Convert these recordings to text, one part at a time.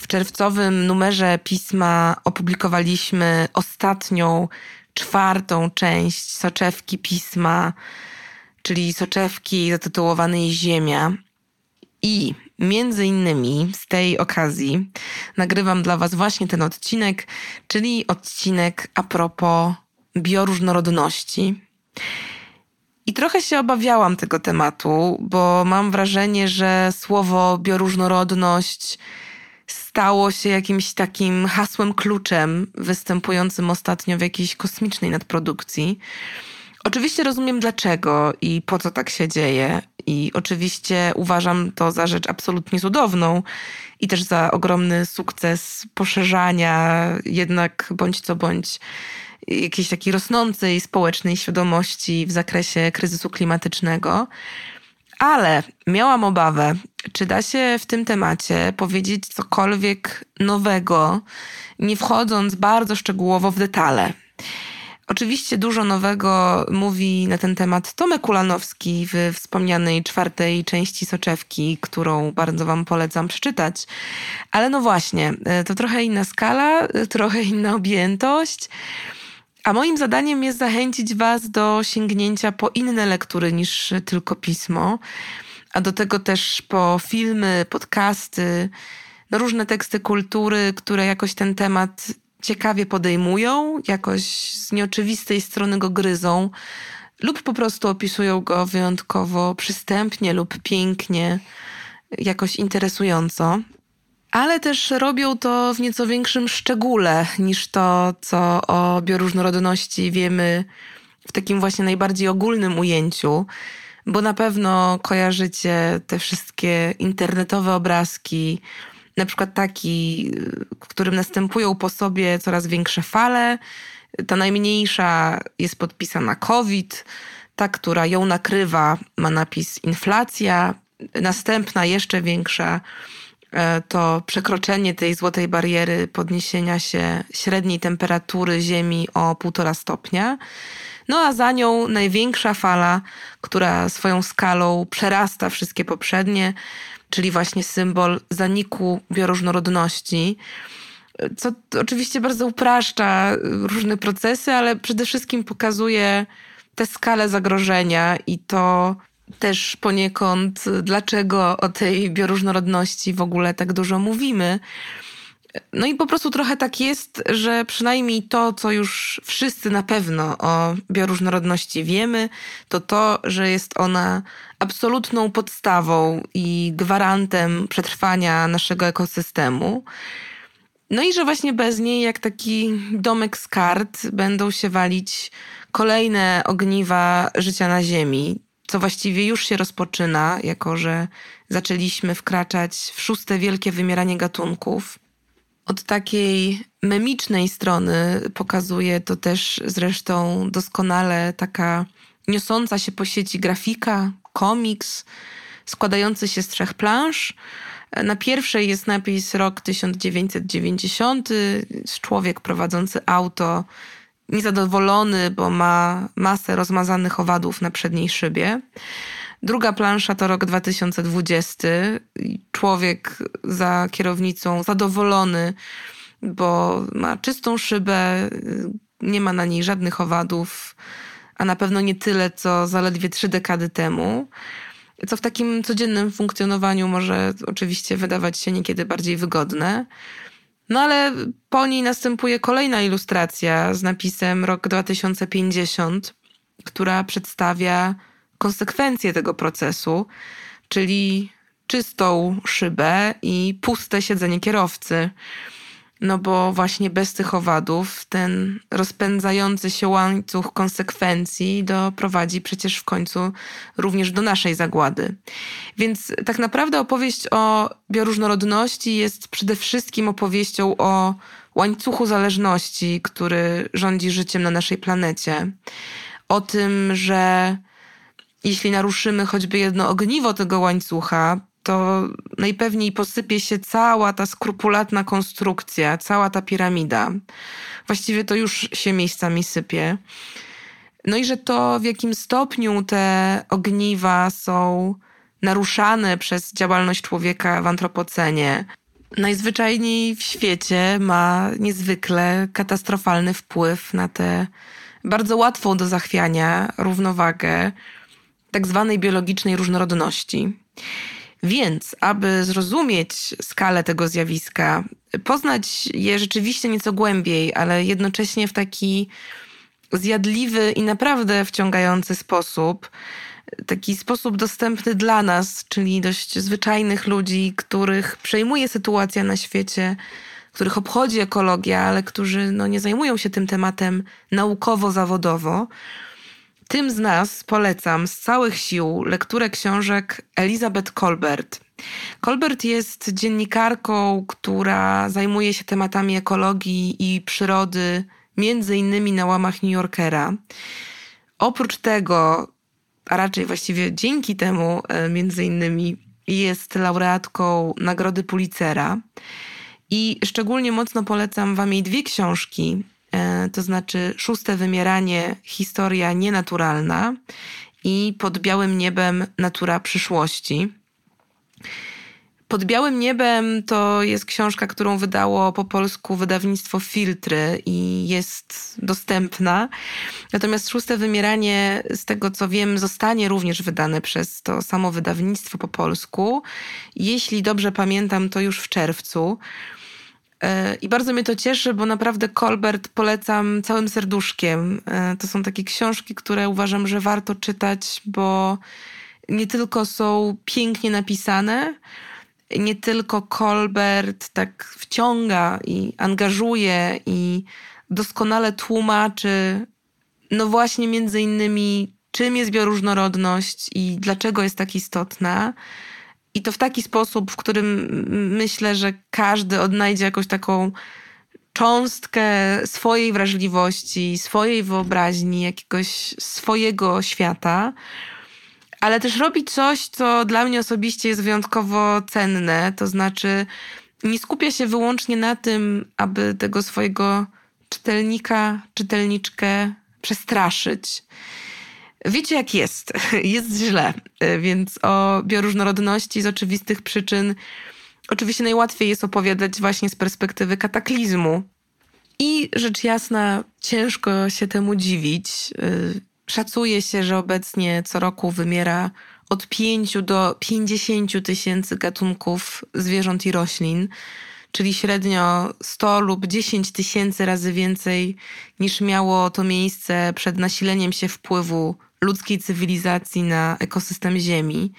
w czerwcowym numerze pisma opublikowaliśmy ostatnią, czwartą część soczewki pisma, czyli soczewki zatytułowanej Ziemia. I między innymi z tej okazji nagrywam dla Was właśnie ten odcinek, czyli odcinek a propos bioróżnorodności. I trochę się obawiałam tego tematu, bo mam wrażenie, że słowo bioróżnorodność stało się jakimś takim hasłem kluczem występującym ostatnio w jakiejś kosmicznej nadprodukcji. Oczywiście rozumiem dlaczego i po co tak się dzieje, i oczywiście uważam to za rzecz absolutnie cudowną i też za ogromny sukces poszerzania jednak bądź co bądź jakiejś takiej rosnącej społecznej świadomości w zakresie kryzysu klimatycznego. Ale miałam obawę, czy da się w tym temacie powiedzieć cokolwiek nowego, nie wchodząc bardzo szczegółowo w detale. Oczywiście dużo nowego mówi na ten temat Tomek Ulanowski w wspomnianej czwartej części soczewki, którą bardzo Wam polecam przeczytać. Ale no właśnie, to trochę inna skala, trochę inna objętość. A moim zadaniem jest zachęcić Was do sięgnięcia po inne lektury niż tylko pismo, a do tego też po filmy, podcasty, no różne teksty kultury, które jakoś ten temat ciekawie podejmują, jakoś z nieoczywistej strony go gryzą, lub po prostu opisują go wyjątkowo przystępnie lub pięknie, jakoś interesująco ale też robią to w nieco większym szczególe niż to, co o bioróżnorodności wiemy w takim właśnie najbardziej ogólnym ujęciu, bo na pewno kojarzycie te wszystkie internetowe obrazki, na przykład taki, w którym następują po sobie coraz większe fale. Ta najmniejsza jest podpisana COVID, ta, która ją nakrywa, ma napis inflacja, następna jeszcze większa to przekroczenie tej złotej bariery podniesienia się średniej temperatury Ziemi o półtora stopnia. No a za nią największa fala, która swoją skalą przerasta wszystkie poprzednie, czyli właśnie symbol zaniku bioróżnorodności, co oczywiście bardzo upraszcza różne procesy, ale przede wszystkim pokazuje tę skalę zagrożenia i to, też poniekąd, dlaczego o tej bioróżnorodności w ogóle tak dużo mówimy. No i po prostu trochę tak jest, że przynajmniej to, co już wszyscy na pewno o bioróżnorodności wiemy, to to, że jest ona absolutną podstawą i gwarantem przetrwania naszego ekosystemu. No i że właśnie bez niej, jak taki domek z kart, będą się walić kolejne ogniwa życia na Ziemi co właściwie już się rozpoczyna, jako że zaczęliśmy wkraczać w szóste wielkie wymieranie gatunków. Od takiej memicznej strony pokazuje to też zresztą doskonale taka niosąca się po sieci grafika, komiks, składający się z trzech plansz. Na pierwszej jest napis rok 1990, człowiek prowadzący auto niezadowolony, bo ma masę rozmazanych owadów na przedniej szybie. Druga plansza to rok 2020. Człowiek za kierownicą zadowolony, bo ma czystą szybę, nie ma na niej żadnych owadów, a na pewno nie tyle, co zaledwie trzy dekady temu. Co w takim codziennym funkcjonowaniu może oczywiście wydawać się niekiedy bardziej wygodne. No ale po niej następuje kolejna ilustracja z napisem rok 2050, która przedstawia konsekwencje tego procesu, czyli czystą szybę i puste siedzenie kierowcy. No bo właśnie bez tych owadów ten rozpędzający się łańcuch konsekwencji doprowadzi przecież w końcu również do naszej zagłady. Więc tak naprawdę opowieść o bioróżnorodności jest przede wszystkim opowieścią o łańcuchu zależności, który rządzi życiem na naszej planecie. O tym, że jeśli naruszymy choćby jedno ogniwo tego łańcucha, to najpewniej posypie się cała ta skrupulatna konstrukcja, cała ta piramida. Właściwie to już się miejscami sypie. No i że to, w jakim stopniu te ogniwa są naruszane przez działalność człowieka w antropocenie, najzwyczajniej w świecie ma niezwykle katastrofalny wpływ na tę bardzo łatwą do zachwiania równowagę tak zwanej biologicznej różnorodności. Więc, aby zrozumieć skalę tego zjawiska, poznać je rzeczywiście nieco głębiej, ale jednocześnie w taki zjadliwy i naprawdę wciągający sposób, taki sposób dostępny dla nas, czyli dość zwyczajnych ludzi, których przejmuje sytuacja na świecie, których obchodzi ekologia, ale którzy no, nie zajmują się tym tematem naukowo-zawodowo. Tym z nas polecam z całych sił lekturę książek Elizabeth Colbert. Colbert jest dziennikarką, która zajmuje się tematami ekologii i przyrody, między innymi na łamach New Yorkera. Oprócz tego, a raczej właściwie dzięki temu, e, między innymi jest laureatką Nagrody Pulitzera. I szczególnie mocno polecam Wam jej dwie książki. E, to znaczy Szóste Wymieranie, historia nienaturalna i Pod białym niebem natura przyszłości. Pod białym niebem to jest książka, którą wydało po polsku wydawnictwo Filtry i jest dostępna. Natomiast Szóste Wymieranie, z tego co wiem, zostanie również wydane przez to samo wydawnictwo po polsku. Jeśli dobrze pamiętam, to już w czerwcu. E, I bardzo mnie to cieszy, bo naprawdę Colbert polecam całym serduszkiem. E, to są takie książki, które uważam, że warto czytać, bo nie tylko są pięknie napisane, nie tylko Colbert tak wciąga i angażuje i doskonale tłumaczy, no właśnie między innymi, czym jest bioróżnorodność i dlaczego jest tak istotna. I to w taki sposób, w którym myślę, że każdy odnajdzie jakąś taką cząstkę swojej wrażliwości, swojej wyobraźni, jakiegoś swojego świata ale też robi coś, co dla mnie osobiście jest wyjątkowo cenne. To znaczy, nie skupia się wyłącznie na tym, aby tego swojego czytelnika, czytelniczkę przestraszyć. Wiecie, jak jest. Jest źle. Więc o bioróżnorodności z oczywistych przyczyn oczywiście najłatwiej jest opowiadać właśnie z perspektywy kataklizmu. I rzecz jasna, ciężko się temu dziwić. Szacuje się, że obecnie co roku wymiera od 5 do 50 tysięcy gatunków zwierząt i roślin, czyli średnio 100 lub 10 tysięcy razy więcej niż miało to miejsce przed nasileniem się wpływu ludzkiej cywilizacji na ekosystem Ziemi.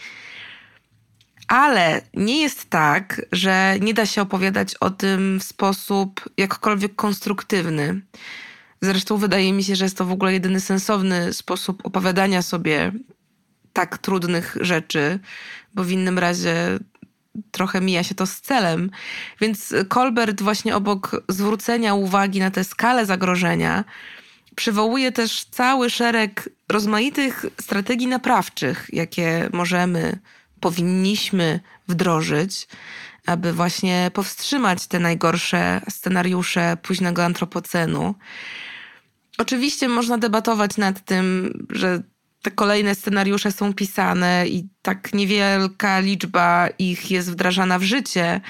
Ale nie jest tak, że nie da się opowiadać o tym w sposób jakkolwiek konstruktywny. Zresztą wydaje mi się, że jest to w ogóle jedyny sensowny sposób opowiadania sobie tak trudnych rzeczy, bo w innym razie trochę mija się to z celem. Więc Colbert właśnie obok zwrócenia uwagi na tę skalę zagrożenia, przywołuje też cały szereg rozmaitych strategii naprawczych, jakie możemy, powinniśmy wdrożyć, aby właśnie powstrzymać te najgorsze scenariusze późnego antropocenu. Oczywiście można debatować nad tym, że te kolejne scenariusze są pisane i tak niewielka liczba ich jest wdrażana w życie,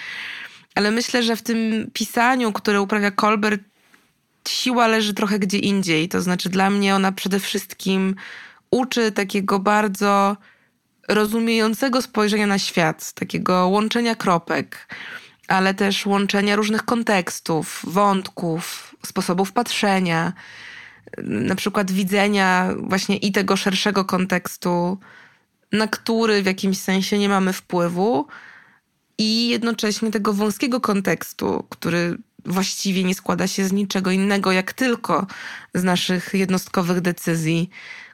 ale myślę, że w tym pisaniu, które uprawia Colbert, siła leży trochę gdzie indziej. To znaczy, dla mnie ona przede wszystkim uczy takiego bardzo rozumiejącego spojrzenia na świat, takiego łączenia kropek, ale też łączenia różnych kontekstów, wątków, sposobów patrzenia na przykład widzenia właśnie i tego szerszego kontekstu, na który w jakimś sensie nie mamy wpływu, i jednocześnie tego wąskiego kontekstu, który właściwie nie składa się z niczego innego, jak tylko z naszych jednostkowych decyzji,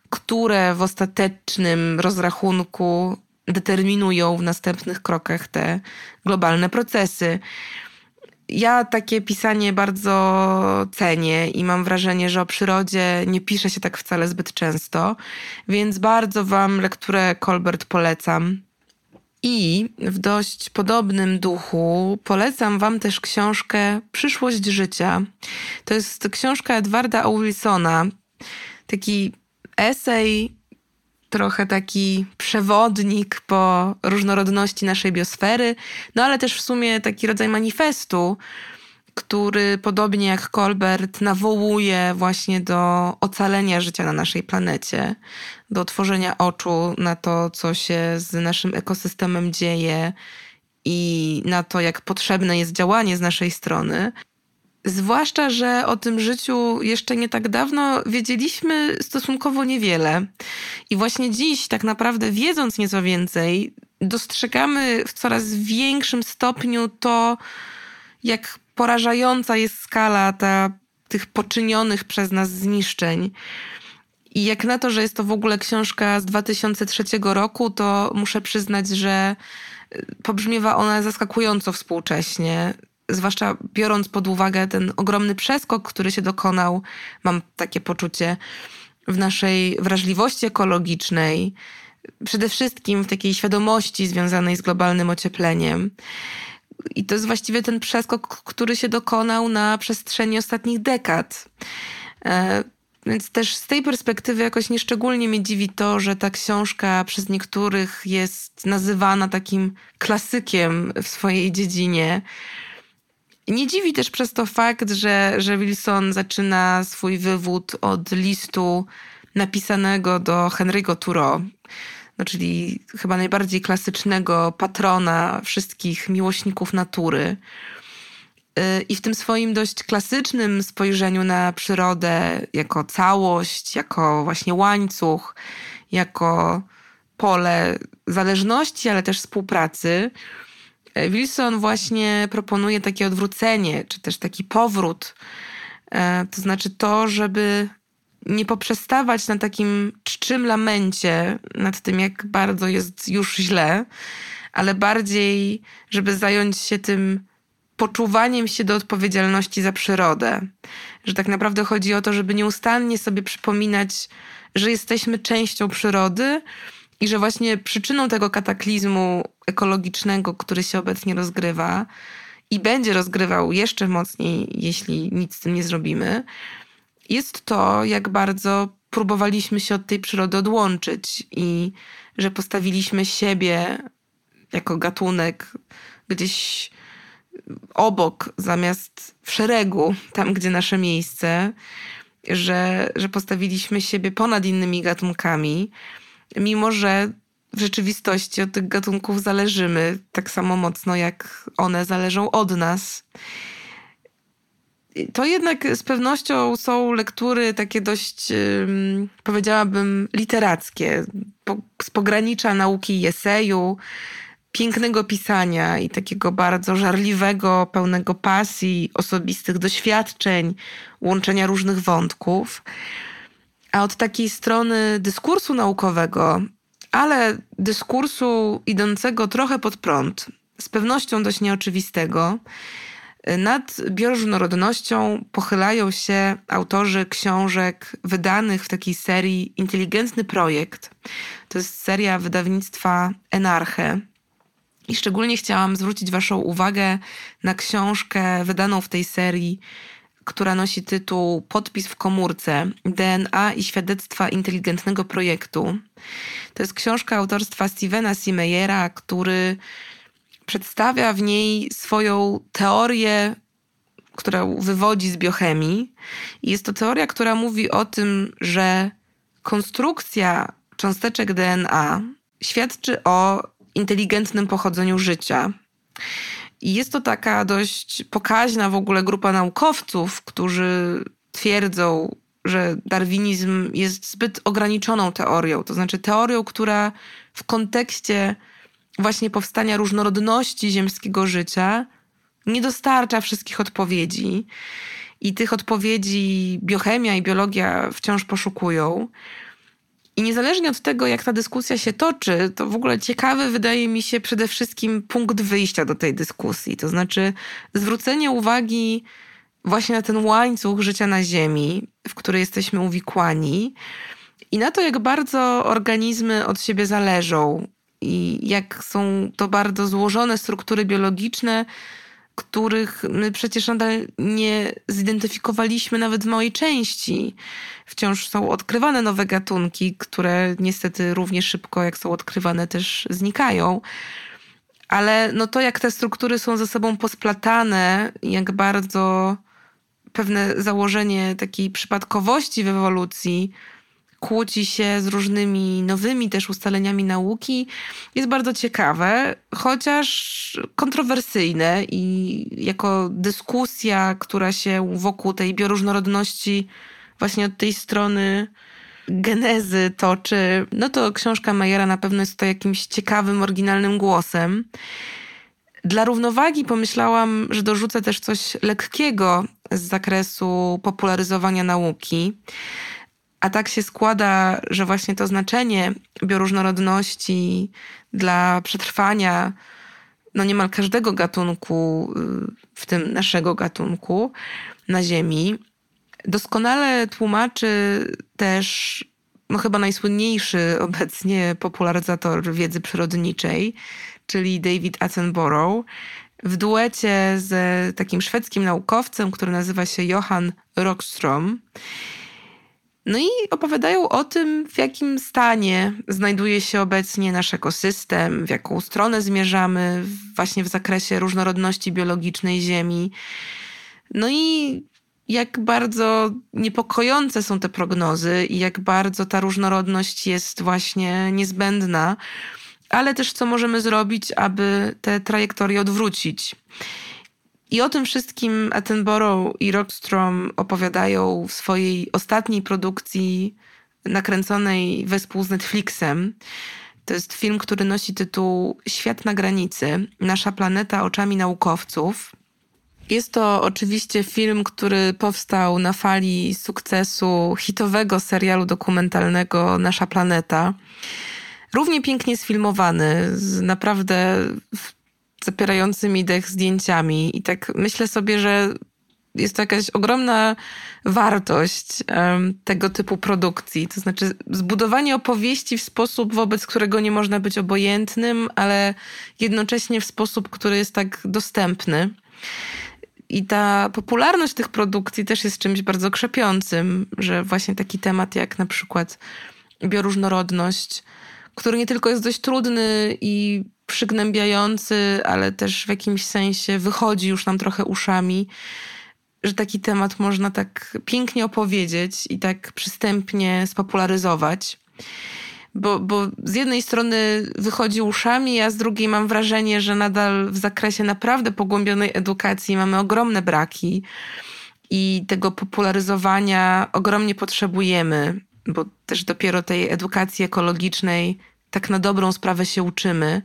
które w ostatecznym rozrachunku determinują w następnych krokach te globalne procesy. ja takie pisanie bardzo cenię i mam wrażenie, że o przyrodzie nie pisze się tak wcale zbyt często, więc bardzo Wam lekturę Colbert polecam. I w dość podobnym duchu polecam Wam też książkę Przyszłość życia. To jest książka Edwarda. Wilsona, taki esej, trochę taki przewodnik po różnorodności naszej biosfery, no ale też w sumie taki rodzaj manifestu, który podobnie jak Colbert nawołuje właśnie do ocalenia życia na naszej planecie, do otworzenia oczu na to, co się z naszym ekosystemem dzieje i na to, jak potrzebne jest działanie z naszej strony. Zwłaszcza, że o tym życiu jeszcze nie tak dawno wiedzieliśmy stosunkowo niewiele. I właśnie dziś, tak naprawdę, wiedząc nieco więcej, dostrzegamy w coraz większym stopniu to, jak porażająca jest skala ta, tych poczynionych przez nas zniszczeń. I jak na to, że jest to w ogóle książka z 2003 roku, to muszę przyznać, że pobrzmiewa ona zaskakująco współcześnie zwłaszcza biorąc pod uwagę ten ogromny przeskok, który się dokonał, mam takie poczucie, w naszej wrażliwości ekologicznej, przede wszystkim w takiej świadomości związanej z globalnym ociepleniem. I to jest właściwie ten przeskok, który się dokonał na przestrzeni ostatnich dekad. E, więc też z tej perspektywy jakoś nieszczególnie mnie dziwi to, że ta książka przez niektórych jest nazywana takim klasykiem w swojej dziedzinie. Nie dziwi też przez to fakt, że, że Wilson zaczyna swój wywód od listu napisanego do Henry'ego Thoreau, no, czyli chyba najbardziej klasycznego patrona wszystkich miłośników natury. Y, I w tym swoim dość klasycznym spojrzeniu na przyrodę jako całość, jako właśnie łańcuch, jako pole zależności, ale też współpracy, Wilson właśnie proponuje takie odwrócenie, czy też taki powrót. E, to znaczy to, żeby nie poprzestawać na takim czczym lamencie nad tym, jak bardzo jest już źle, ale bardziej, żeby zająć się tym poczuwaniem się do odpowiedzialności za przyrodę. Że tak naprawdę chodzi o to, żeby nieustannie sobie przypominać, że jesteśmy częścią przyrody, i że właśnie przyczyną tego kataklizmu ekologicznego, który się obecnie rozgrywa i będzie rozgrywał jeszcze mocniej, jeśli nic z tym nie zrobimy, jest to, jak bardzo próbowaliśmy się od tej przyrody odłączyć i że postawiliśmy siebie jako gatunek gdzieś obok, zamiast w szeregu, tam gdzie nasze miejsce, że, że postawiliśmy siebie ponad innymi gatunkami mimo że w rzeczywistości od tych gatunków zależymy tak samo mocno, jak one zależą od nas. To jednak z pewnością są lektury takie dość, powiedziałabym, literackie, z pogranicza nauki i eseju, pięknego pisania i takiego bardzo żarliwego, pełnego pasji, osobistych doświadczeń, łączenia różnych wątków. A od takiej strony dyskursu naukowego, ale dyskursu idącego trochę pod prąd, z pewnością dość nieoczywistego, nad bioróżnorodnością pochylają się autorzy książek wydanych w takiej serii Inteligentny Projekt. To jest seria wydawnictwa Enarche. I szczególnie chciałam zwrócić Waszą uwagę na książkę wydaną w tej serii która nosi tytuł Podpis w komórce DNA i świadectwa inteligentnego projektu. To jest książka autorstwa Stevena Simeyera, który przedstawia w niej swoją teorię, która wywodzi z biochemii. Jest to teoria, która mówi o tym, że konstrukcja cząsteczek DNA świadczy o inteligentnym pochodzeniu życia. I jest to taka dość pokaźna w ogóle grupa naukowców, którzy twierdzą, że darwinizm jest zbyt ograniczoną teorią, to znaczy teorią, która w kontekście właśnie powstania różnorodności ziemskiego życia nie dostarcza wszystkich odpowiedzi. I tych odpowiedzi biochemia i biologia wciąż poszukują. I niezależnie od tego, jak ta dyskusja się toczy, to w ogóle ciekawy wydaje mi się przede wszystkim punkt wyjścia do tej dyskusji. To znaczy zwrócenie uwagi właśnie na ten łańcuch życia na Ziemi, w który jesteśmy uwikłani i na to, jak bardzo organizmy od siebie zależą i jak są to bardzo złożone struktury biologiczne, których my przecież nadal nie zidentyfikowaliśmy nawet w małej części. Wciąż są odkrywane nowe gatunki, które niestety równie szybko, jak są odkrywane, też znikają. Ale no to, jak te struktury są ze sobą posplatane, jak bardzo pewne założenie takiej przypadkowości w ewolucji kłóci się z różnymi nowymi też ustaleniami nauki, jest bardzo ciekawe, chociaż kontrowersyjne i jako dyskusja, która się wokół tej bioróżnorodności właśnie od tej strony genezy toczy, no to książka Majera na pewno jest tutaj jakimś ciekawym, oryginalnym głosem. Dla równowagi pomyślałam, że dorzucę też coś lekkiego z zakresu popularyzowania nauki. A tak się składa, że właśnie to znaczenie bioróżnorodności dla przetrwania no niemal każdego gatunku, y, w tym naszego gatunku na Ziemi, doskonale tłumaczy też no chyba najsłynniejszy obecnie popularyzator wiedzy przyrodniczej, czyli David Attenborough, w duecie z takim szwedzkim naukowcem, który nazywa się Johan Rockström. No i opowiadają o tym, w jakim stanie znajduje się obecnie nasz ekosystem, w jaką stronę zmierzamy właśnie w zakresie różnorodności biologicznej Ziemi. No i jak bardzo niepokojące są te prognozy i jak bardzo ta różnorodność jest właśnie niezbędna, ale też co możemy zrobić, aby te trajektorie odwrócić. I o tym wszystkim Attenborough i Rockstrom opowiadają w swojej ostatniej produkcji nakręconej wespół z Netflixem. To jest film, który nosi tytuł Świat na granicy Nasza planeta oczami naukowców. Jest to oczywiście film, który powstał na fali sukcesu hitowego serialu dokumentalnego Nasza planeta. Równie pięknie sfilmowany, z naprawdę zapierającymi dech zdjęciami. I tak myślę sobie, że jest to jakaś ogromna wartość um, tego typu produkcji. To znaczy zbudowanie opowieści w sposób, wobec którego nie można być obojętnym, ale jednocześnie w sposób, który jest tak dostępny. I ta popularność tych produkcji też jest czymś bardzo krzepiącym, że właśnie taki temat jak na przykład bioróżnorodność, który nie tylko jest dość trudny i przygnębiający, ale też w jakimś sensie wychodzi już nam trochę uszami, że taki temat można tak pięknie opowiedzieć i tak przystępnie spopularyzować. Bo, bo z jednej strony wychodzi uszami, a z drugiej mam wrażenie, że nadal w zakresie naprawdę pogłębionej edukacji mamy ogromne braki i tego popularyzowania ogromnie potrzebujemy, bo też dopiero tej edukacji ekologicznej tak na dobrą sprawę się uczymy.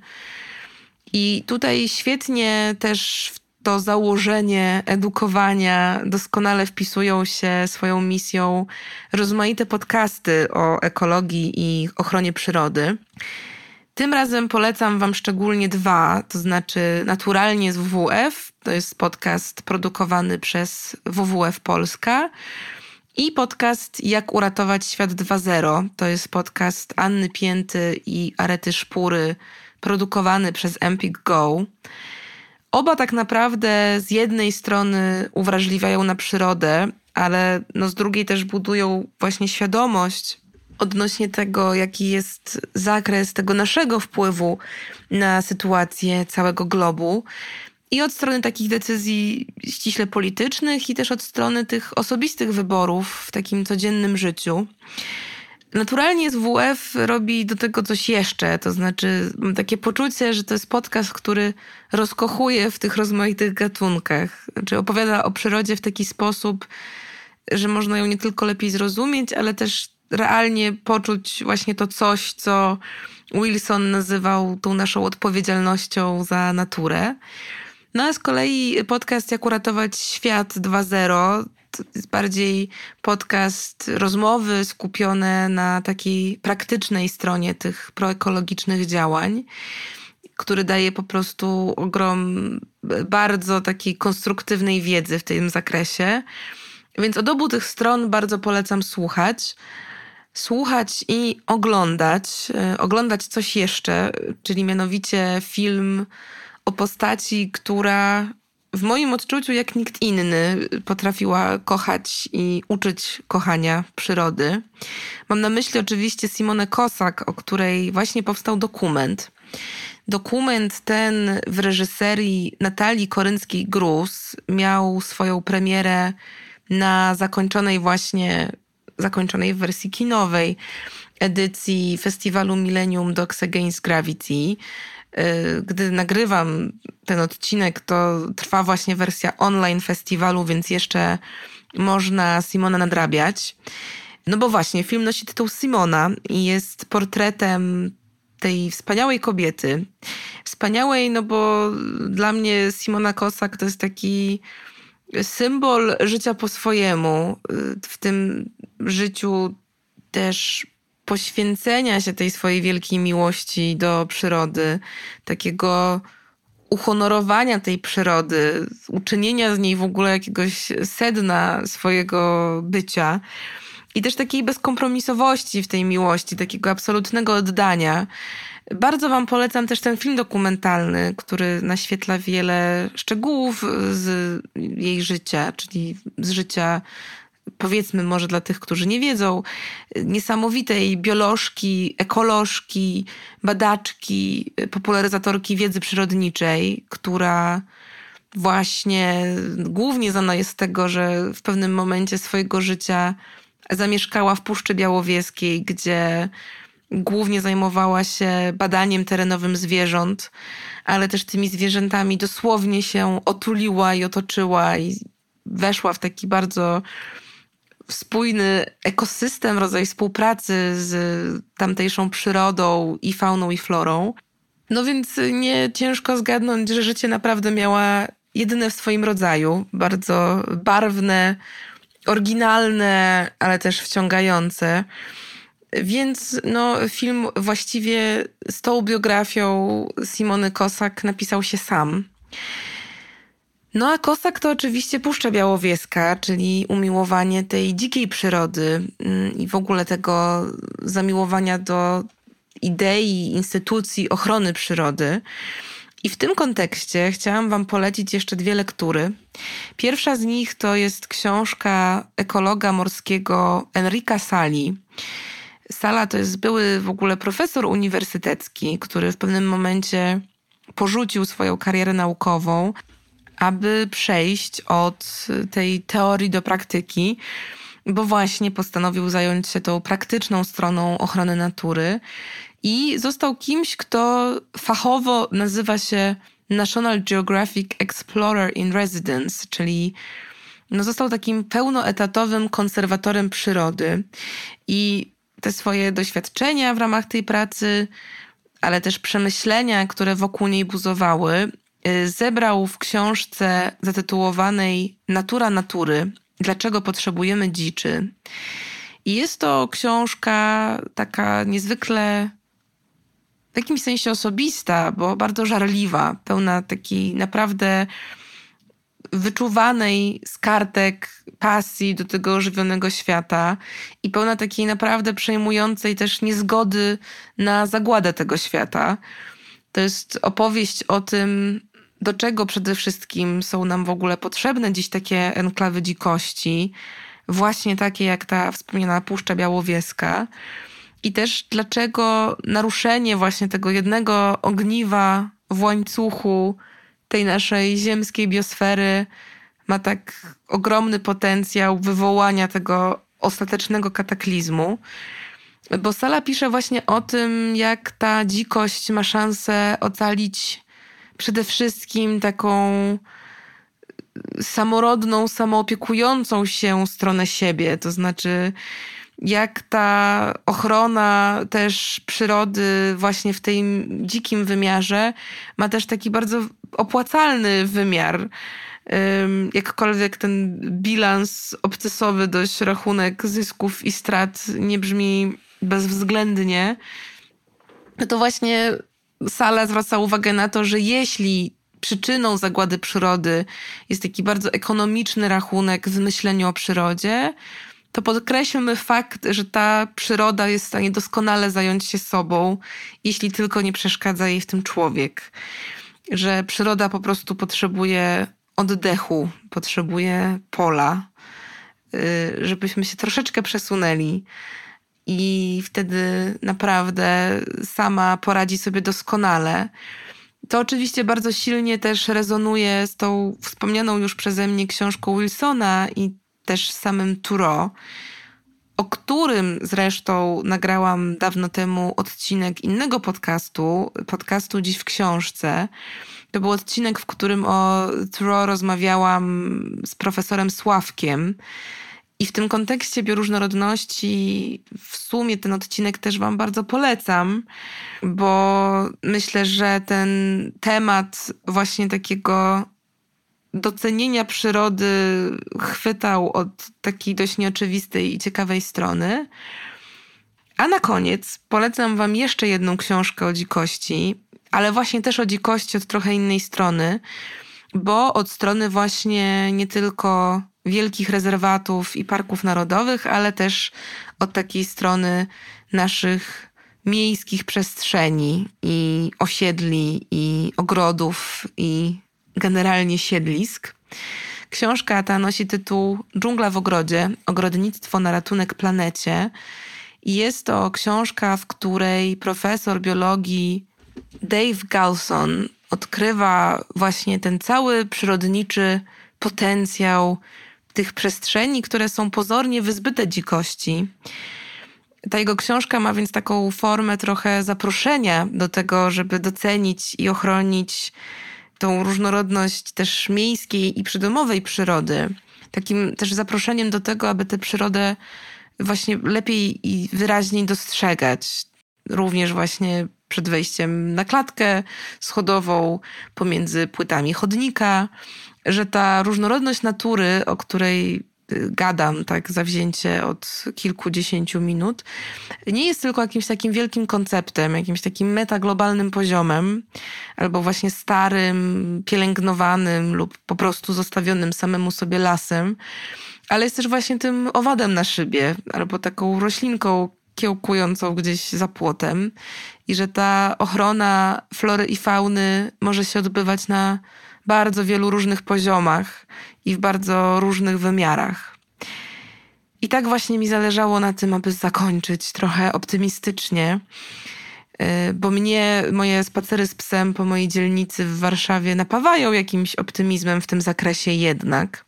I tutaj świetnie też w to założenie edukowania doskonale wpisują się swoją misją rozmaite podcasty o ekologii i ochronie przyrody. Tym razem polecam Wam szczególnie dwa, to znaczy Naturalnie z WWF, to jest podcast produkowany przez WWF Polska i podcast Jak uratować świat 2.0. To jest podcast Anny Pięty i Arety Szpury, produkowany przez Empik Go. Oba tak naprawdę z jednej strony uwrażliwiają na przyrodę, ale no z drugiej też budują właśnie świadomość odnośnie tego, jaki jest zakres tego naszego wpływu na sytuację całego globu. I od strony takich decyzji ściśle politycznych, i też od strony tych osobistych wyborów w takim codziennym życiu. Naturalnie SWF robi do tego coś jeszcze, to znaczy mam takie poczucie, że to jest podcast, który rozkochuje w tych rozmaitych gatunkach. Znaczy opowiada o przyrodzie w taki sposób, że można ją nie tylko lepiej zrozumieć, ale też realnie poczuć właśnie to coś, co Wilson nazywał tą naszą odpowiedzialnością za naturę. No a z kolei podcast Jak uratować świat 2.0 To jest bardziej podcast rozmowy skupione na takiej praktycznej stronie tych proekologicznych działań, który daje po prostu ogrom bardzo takiej konstruktywnej wiedzy w tym zakresie. Więc od obu tych stron bardzo polecam słuchać. Słuchać i oglądać. E, oglądać coś jeszcze, czyli mianowicie film o postaci, która w moim odczuciu, jak nikt inny, potrafiła kochać i uczyć kochania przyrody. Mam na myśli oczywiście Simonę Kosak, o której właśnie powstał dokument. Dokument ten w reżyserii Natalii Korynckiej-Gruz miał swoją premierę na zakończonej właśnie, zakończonej w wersji kinowej edycji festiwalu Millennium Dogs Against Gravity. Y, gdy nagrywam ten odcinek, to trwa właśnie wersja online festiwalu, więc jeszcze można Simona nadrabiać. No bo właśnie, film nosi tytuł Simona i jest portretem tej wspaniałej kobiety. Wspaniałej, no bo dla mnie Simona Kosak to jest taki symbol życia po swojemu. W tym życiu też poświęcenia się tej swojej wielkiej miłości do przyrody, takiego uhonorowania tej przyrody, uczynienia z niej w ogóle jakiegoś sedna swojego bycia. I też takiej bezkompromisowości w tej miłości, takiego absolutnego oddania. Bardzo Wam polecam też ten film dokumentalny, który naświetla wiele szczegółów z jej życia, czyli z życia powiedzmy może dla tych, którzy nie wiedzą, niesamowitej biolożki, ekolożki, badaczki, popularyzatorki wiedzy przyrodniczej, która właśnie głównie znana jest z tego, że w pewnym momencie swojego życia zamieszkała w Puszczy Białowieskiej, gdzie głównie zajmowała się badaniem terenowym zwierząt, ale też tymi zwierzętami dosłownie się otuliła i otoczyła i weszła w taki bardzo spójny ekosystem, rodzaj współpracy z tamtejszą przyrodą i fauną i florą. No więc nie ciężko zgadnąć, że życie naprawdę miała jedyne w swoim rodzaju, bardzo barwne, oryginalne, ale też wciągające. Więc no, film właściwie z tą biografią Simony Kosak napisał się sam. No a Kosak to oczywiście Puszcza Białowieska, czyli umiłowanie tej dzikiej przyrody mm, i w ogóle tego zamiłowania do idei, instytucji ochrony przyrody. I w tym kontekście chciałam Wam polecić jeszcze dwie lektury. Pierwsza z nich to jest książka ekologa morskiego Enrika Sali. Sala to jest były w ogóle profesor uniwersytecki, który w pewnym momencie porzucił swoją karierę naukową, aby przejść od tej teorii do praktyki, bo właśnie postanowił zająć się tą praktyczną stroną ochrony natury i został kimś, kto fachowo nazywa się National Geographic Explorer in Residence, czyli no został takim pełnoetatowym konserwatorem przyrody. I te swoje doświadczenia w ramach tej pracy, ale też przemyślenia, które wokół niej buzowały, zebrał w książce zatytułowanej Natura natury. Dlaczego potrzebujemy dziczy? I jest to książka taka niezwykle w jakimś sensie osobista, bo bardzo żarliwa, pełna takiej naprawdę wyczuwanej z kartek pasji do tego ożywionego świata i pełna takiej naprawdę przejmującej też niezgody na zagładę tego świata. To jest opowieść o tym, do czego przede wszystkim są nam w ogóle potrzebne dziś takie enklawy dzikości, właśnie takie jak ta wspomniana Puszcza Białowieska. I też dlaczego naruszenie właśnie tego jednego ogniwa w łańcuchu tej naszej ziemskiej biosfery ma tak ogromny potencjał wywołania tego ostatecznego kataklizmu. Bo Sala pisze właśnie o tym, jak ta dzikość ma szansę ocalić przede wszystkim taką samorodną, samoopiekującą się stronę siebie. To znaczy, jak ta ochrona też przyrody właśnie w tym dzikim wymiarze ma też taki bardzo opłacalny wymiar. jakkolwiek ten bilans obcesowy, dość rachunek zysków i strat nie brzmi bezwzględnie, to właśnie Sala zwraca uwagę na to, że jeśli przyczyną zagłady przyrody jest taki bardzo ekonomiczny rachunek w myśleniu o przyrodzie, to podkreślmy fakt, że ta przyroda jest w stanie doskonale zająć się sobą, jeśli tylko nie przeszkadza jej w tym człowiek. Że przyroda po prostu potrzebuje oddechu, potrzebuje pola, y, żebyśmy się troszeczkę przesunęli. I wtedy naprawdę sama poradzi sobie doskonale. To oczywiście bardzo silnie też rezonuje z tą wspomnianą już przeze mnie książką Wilsona i też samym Turo, o którym zresztą nagrałam dawno temu odcinek innego podcastu, podcastu Dziś w książce. To był odcinek, w którym o Turo rozmawiałam z profesorem Sławkiem. I w tym kontekście bioróżnorodności w sumie ten odcinek też Wam bardzo polecam, bo myślę, że ten temat właśnie takiego docenienia przyrody chwytał od takiej dość nieoczywistej i ciekawej strony. A na koniec polecam Wam jeszcze jedną książkę o dzikości, ale właśnie też o dzikości od trochę innej strony, bo od strony właśnie nie tylko wielkich rezerwatów i parków narodowych, ale też od takiej strony naszych miejskich przestrzeni i osiedli, i ogrodów, i generalnie siedlisk. Książka ta nosi tytuł Dżungla w ogrodzie ogrodnictwo na ratunek planecie. I jest to książka, w której profesor biologii Dave Galson odkrywa właśnie ten cały przyrodniczy potencjał tych przestrzeni, które są pozornie wyzbyte dzikości. Ta jego książka ma więc taką formę trochę zaproszenia do tego, żeby docenić i ochronić tą różnorodność też miejskiej i przydomowej przyrody. Takim też zaproszeniem do tego, aby tę przyrodę właśnie lepiej i wyraźniej dostrzegać. Również właśnie przed wejściem na klatkę schodową, pomiędzy płytami chodnika, że ta różnorodność natury, o której y, gadam tak zawzięcie od kilkudziesięciu minut, nie jest tylko jakimś takim wielkim konceptem, jakimś takim metaglobalnym poziomem, albo właśnie starym, pielęgnowanym lub po prostu zostawionym samemu sobie lasem, ale jest też właśnie tym owadem na szybie, albo taką roślinką kiełkującą gdzieś za płotem i że ta ochrona flory i fauny może się odbywać na bardzo wielu różnych poziomach i w bardzo różnych wymiarach. I tak właśnie mi zależało na tym, aby zakończyć trochę optymistycznie, y, bo mnie moje spacery z psem po mojej dzielnicy w Warszawie napawają jakimś optymizmem w tym zakresie jednak.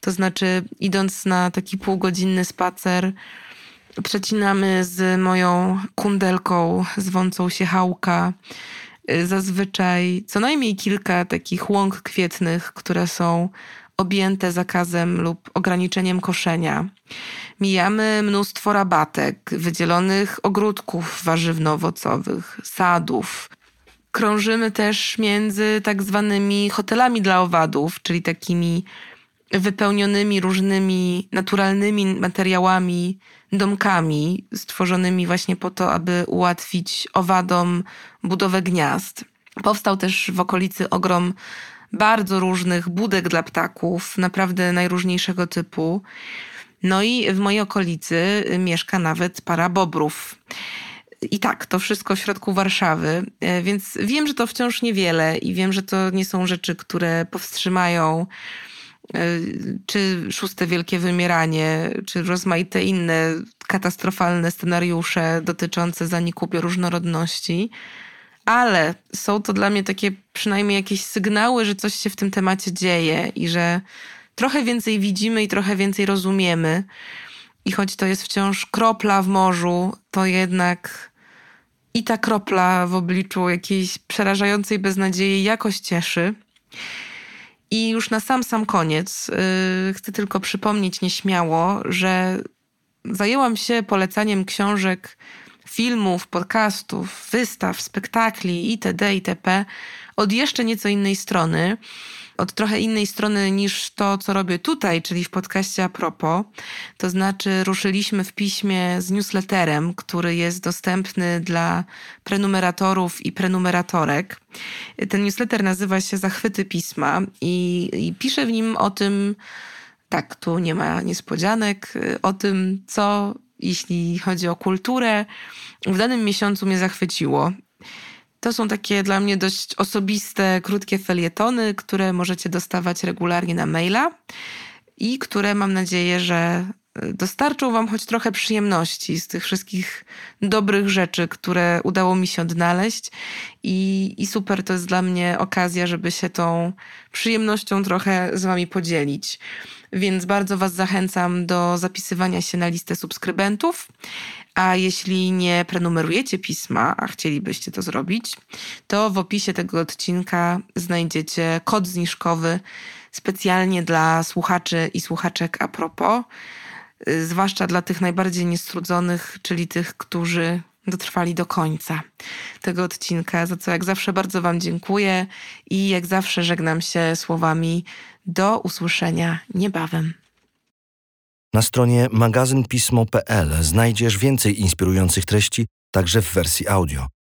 To znaczy, idąc na taki półgodzinny spacer, przecinamy z moją kundelką zwącą się hałka zazwyczaj co najmniej kilka takich łąk kwietnych, które są objęte zakazem lub ograniczeniem koszenia. Mijamy mnóstwo rabatek, wydzielonych ogródków warzywno-owocowych, sadów. Krążymy też między tak zwanymi hotelami dla owadów, czyli takimi wypełnionymi różnymi naturalnymi materiałami domkami stworzonymi właśnie po to, aby ułatwić owadom budowę gniazd. Powstał też w okolicy ogrom bardzo różnych budek dla ptaków, naprawdę najróżniejszego typu. No i w mojej okolicy mieszka nawet para bobrów. I tak, to wszystko w środku Warszawy, e, więc wiem, że to wciąż niewiele i wiem, że to nie są rzeczy, które powstrzymają czy szóste wielkie wymieranie, czy rozmaite inne katastrofalne scenariusze dotyczące zaniku bioróżnorodności, ale są to dla mnie takie przynajmniej jakieś sygnały, że coś się w tym temacie dzieje i że trochę więcej widzimy i trochę więcej rozumiemy. I choć to jest wciąż kropla w morzu, to jednak i ta kropla w obliczu jakiejś przerażającej beznadziei jakoś cieszy. I już na sam sam koniec yy, chcę tylko przypomnieć nieśmiało, że zajęłam się polecaniem książek, filmów, podcastów, wystaw, spektakli itd. itp. od jeszcze nieco innej strony. Od trochę innej strony niż to, co robię tutaj, czyli w podcaście a. To znaczy, ruszyliśmy w piśmie z newsletterem, który jest dostępny dla prenumeratorów i prenumeratorek. Ten newsletter nazywa się Zachwyty Pisma i, i piszę w nim o tym, tak, tu nie ma niespodzianek, o tym, co jeśli chodzi o kulturę, w danym miesiącu mnie zachwyciło. To są takie dla mnie dość osobiste, krótkie felietony, które możecie dostawać regularnie na maila i które mam nadzieję, że dostarczą Wam choć trochę przyjemności z tych wszystkich dobrych rzeczy, które udało mi się odnaleźć. I, I super to jest dla mnie okazja, żeby się tą przyjemnością trochę z Wami podzielić. Więc bardzo Was zachęcam do zapisywania się na listę subskrybentów. A jeśli nie prenumerujecie pisma, a chcielibyście to zrobić, to w opisie tego odcinka znajdziecie kod zniżkowy specjalnie dla słuchaczy i słuchaczek a propos, zwłaszcza dla tych najbardziej niestrudzonych, czyli tych, którzy dotrwali do końca tego odcinka, za co jak zawsze bardzo Wam dziękuję i jak zawsze żegnam się słowami do usłyszenia niebawem. Na stronie magazynpismo.pl znajdziesz więcej inspirujących treści, także w wersji audio.